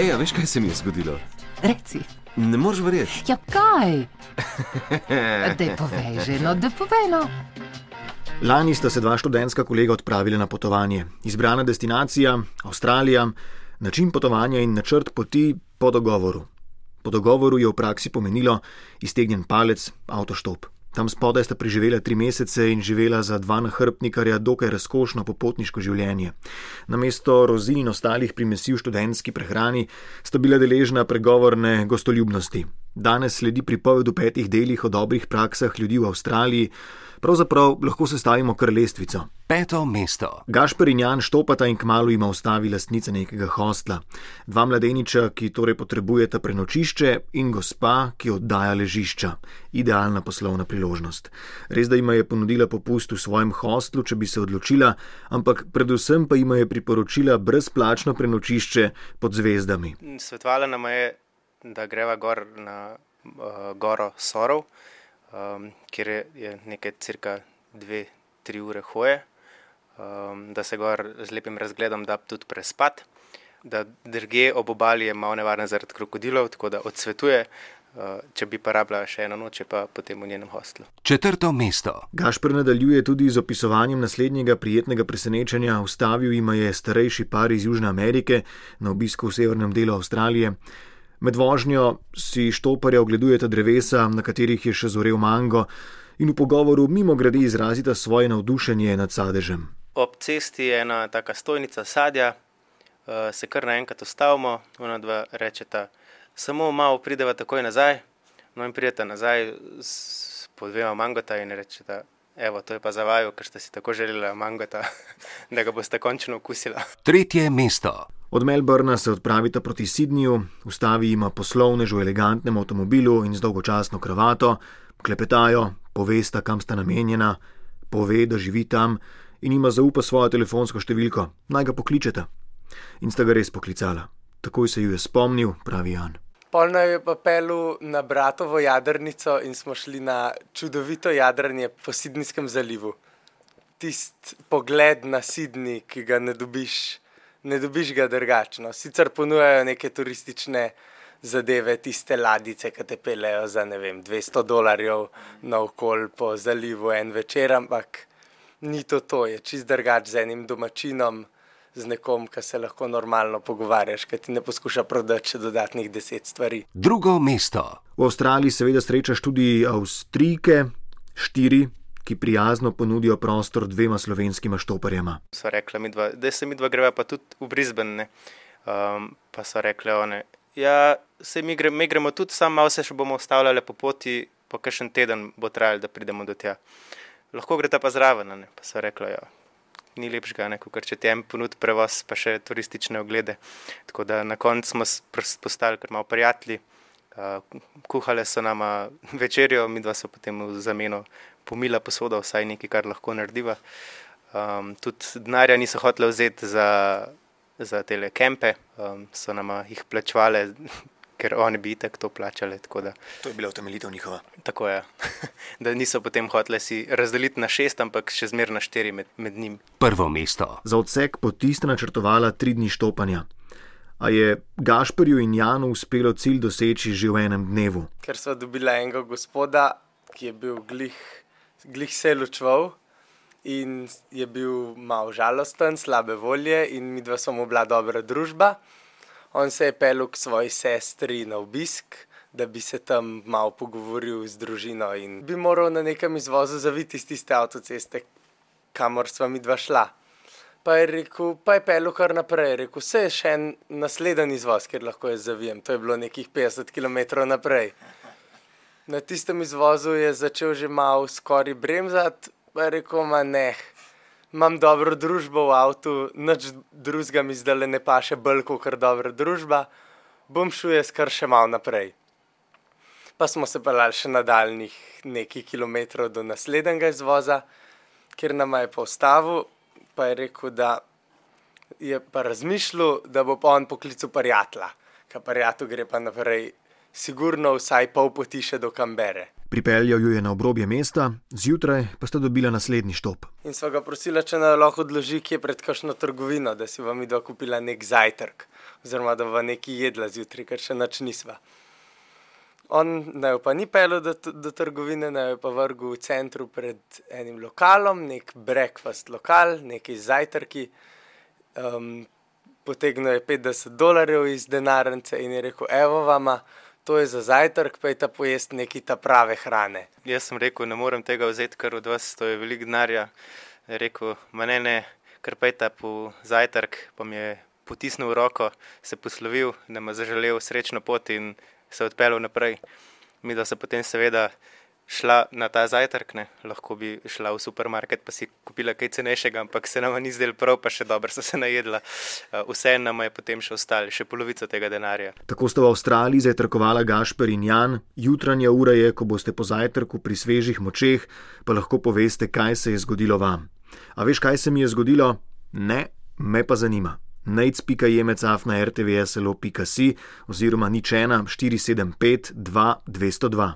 Ej, a veš, kaj se mi je zgodilo? Reci. Ne moreš verjeti. Ja, kaj? Dej povej že, no, da povej no. Lani sta se dva študentska kolega odpravila na potovanje. Izbrana destinacija, Avstralija, način potovanja in načrt poti po dogovoru. Po dogovoru je v praksi pomenilo iztegnjen palec, avtoštop. Tam spodaj sta preživela tri mesece in živela za dva nahrbnikarja dokaj razkošno popotniško življenje. Namesto rozin in ostalih primesi v študentski prehrani sta bila deležna pregovorne gostoljubnosti. Danes sledi pripoved v petih delih o dobrih praksah ljudi v Avstraliji, pravzaprav lahko sestavimo kar lestvico. Peto mesto. Gašper in Jan štopata in kmalo ima ustavi lastnica nekega hostla. Dva mladeniča, ki torej potrebujeta prenočišče, in gospa, ki oddaja ležišča. Idealna poslovna priložnost. Res, da jima je ponudila popust v svojem hostlu, če bi se odločila, ampak predvsem pa jima je priporočila brezplačno prenočišče pod zvezdami. Svetovala nam je, da greva gor na uh, goro Sorov, um, kjer je, je nekaj cirka dve, tri ure hoje, um, da se gor z lepim razgledom da tudi prespat. Da drugje ob obali je malo nevarno zaradi krokodilov, tako da odsvetuje, uh, če bi pa rabila še eno noč, pa potem v njenem hostlu. Četrto mesto. Gašper nadaljuje tudi z opisovanjem naslednjega prijetnega presenečenja. Ustavil jima je starejši par iz Južne Amerike na obisku v severnem delu Avstralije. Med vožnjo si štoparja ogledujeta drevesa, na katerih je še zorel mango, in v pogovoru mimo grede izrazita svoje navdušenje nad sadežem. Ob cesti je ena taka stojnica sadja, uh, se kar naenkrat ustavimo, ona dva rečeta, samo malo prideva takoj nazaj. No in prideta nazaj s po dvema mangota in rečeta, evo, to je pa za vaju, ker ste si tako želela mangota, da ga boste končno okusila. Tretje mesto. Od Melbourna se odpravita proti Sydneyju, ustavi ima poslovnež v elegantnem avtomobilu in z dolgočasno kravato, klepetajo, povesta, kam sta namenjena, pove, da živi tam in ima zaupa svojo telefonsko številko, naj ga pokličeta. In sta ga res poklicala. Takoj se ju je spomnil, pravi Jan. Polno je pa pelu na bratovo jadrnico in smo šli na čudovito jadranje po Sidnijskem zalivu. Tisti pogled na Sidney, ki ga ne dobiš, ne dobiš ga drugačno. Sicer ponujajo neke turistične zadeve, tiste ladice, ki te pelejo za ne vem, 200 dolarjev na okol po zalivu en večer, ampak ni to to, je čist drugač z enim domačinom, z nekom, ki se lahko normalno pogovarjaš, ki ti ne poskuša prodati še dodatnih deset stvari. Drugo mesto. V Avstraliji seveda srečaš tudi Avstrijke, štiri, ki prijazno ponudijo prostor dvema slovenskima štoparjema. So rekla mi dva, da se mi dva greva pa tudi v Brisbane. ne. Um, pa so rekle one, ja, se mi, gre, mi gremo tudi, samo malo se še bomo ustavljali po poti, po kakšen teden bo trajalo, da pridemo do tja. Lahko greta pa zraven, a ne? pa so rekla, ja, ni lepšega, ne, ker če ti en ponud prevoz, pa še turistične oglede. Tako da na koncu smo postali kar malo prijatelji. Uh, kuhale so nama večerjo, mi dva so potem v zameno pomila posodo, vsaj nekaj, kar lahko narediva. Um, tudi denarja niso hotele vzeti za, za te kempe, um, so nama jih plačevale, ker oni bi itak to plačali. Tako da, To je bila utemeljitev njihova. tako je. da niso potem hotele si razdeliti na šest, ampak še zmeraj na štiri med, med njimi. Prvo mesto. Za odsek poti sta načrtovala tri dni štopanja. A je Gašperju in Janu uspelo cilj doseči že v enem dnevu. Ker so dobila enega gospoda, ki je bil glih, glih se ločval in je bil malo žalosten, slabe volje in mi dva smo bila dobra družba. On se je pelil k svoji sestri na obisk, da bi se tam malo pogovoril z družino in bi moral na nekem izvozu zaviti iz tiste avtoceste, kamor sva mi dva šla. Pa je rekel, pa je pelil kar naprej. Rekel, vse je še en naslednji izvoz, kjer lahko jaz zavijem. To je bilo nekih 50 km naprej. Na tistem izvozu je začel že malo skoraj bremzati, pa je rekel, ma ne, imam dobro družbo v avtu, nič drugega mi zdaj ne paše bolj kot kar dobra družba, bom šel jaz kar še malo naprej. Pa smo se pelali še nadaljnih nekaj kilometrov do naslednjega izvoza, kjer nam je postavil, pa je rekel, da je pa razmišljal, da bo pa on poklical prijatelja, ker prijatelj gre pa naprej, sigurno vsaj pol poti še do Kambere. Pripeljal jo je na obrobje mesta, zjutraj pa sta dobila naslednji štop. In sva ga prosila, če naj lahko odloži, ki je pred kakšno trgovino, da si vam idva kupila nek zajtrk, oziroma da va neki jedla zjutraj, ker še nič nisva. On naj pa ni pel do, do trgovine, naj pa vrgel v centru pred enim lokalom, nek breakfast lokal, neki zajtrki. Um, potegnil je 50 dolarjev iz denarnice in je rekel: Evo vama, to je za zajtrk, pa je ta pojest neki ta prave hrane. Jaz sem rekel, ne morem tega vzeti kar od vas, to je veliko denarja. Je rekel, ne, kar pa je ta po zajtrk, pa mi je potisnil roko, se poslovil, da me zaželel srečno pot in se odpeljal naprej. Mi da se potem seveda šla na ta zajtrk, ne? lahko bi šla v supermarket pa si kupila kaj cenejšega, ampak se nam ni zdel prav, pa še dobro so se najedla. Uh, vse nam je potem še ostalo, še polovico tega denarja. Tako sta v Avstraliji zajtrkovala Gašper in Jan, jutranja ura je, ko boste po zajtrku pri svežih močeh, pa lahko poveste, kaj se je zgodilo vam. A veš, kaj se mi je zgodilo? Ne, me pa zanima najc.jemecaf na rtvslo.si oziroma nič ena 475 2 202.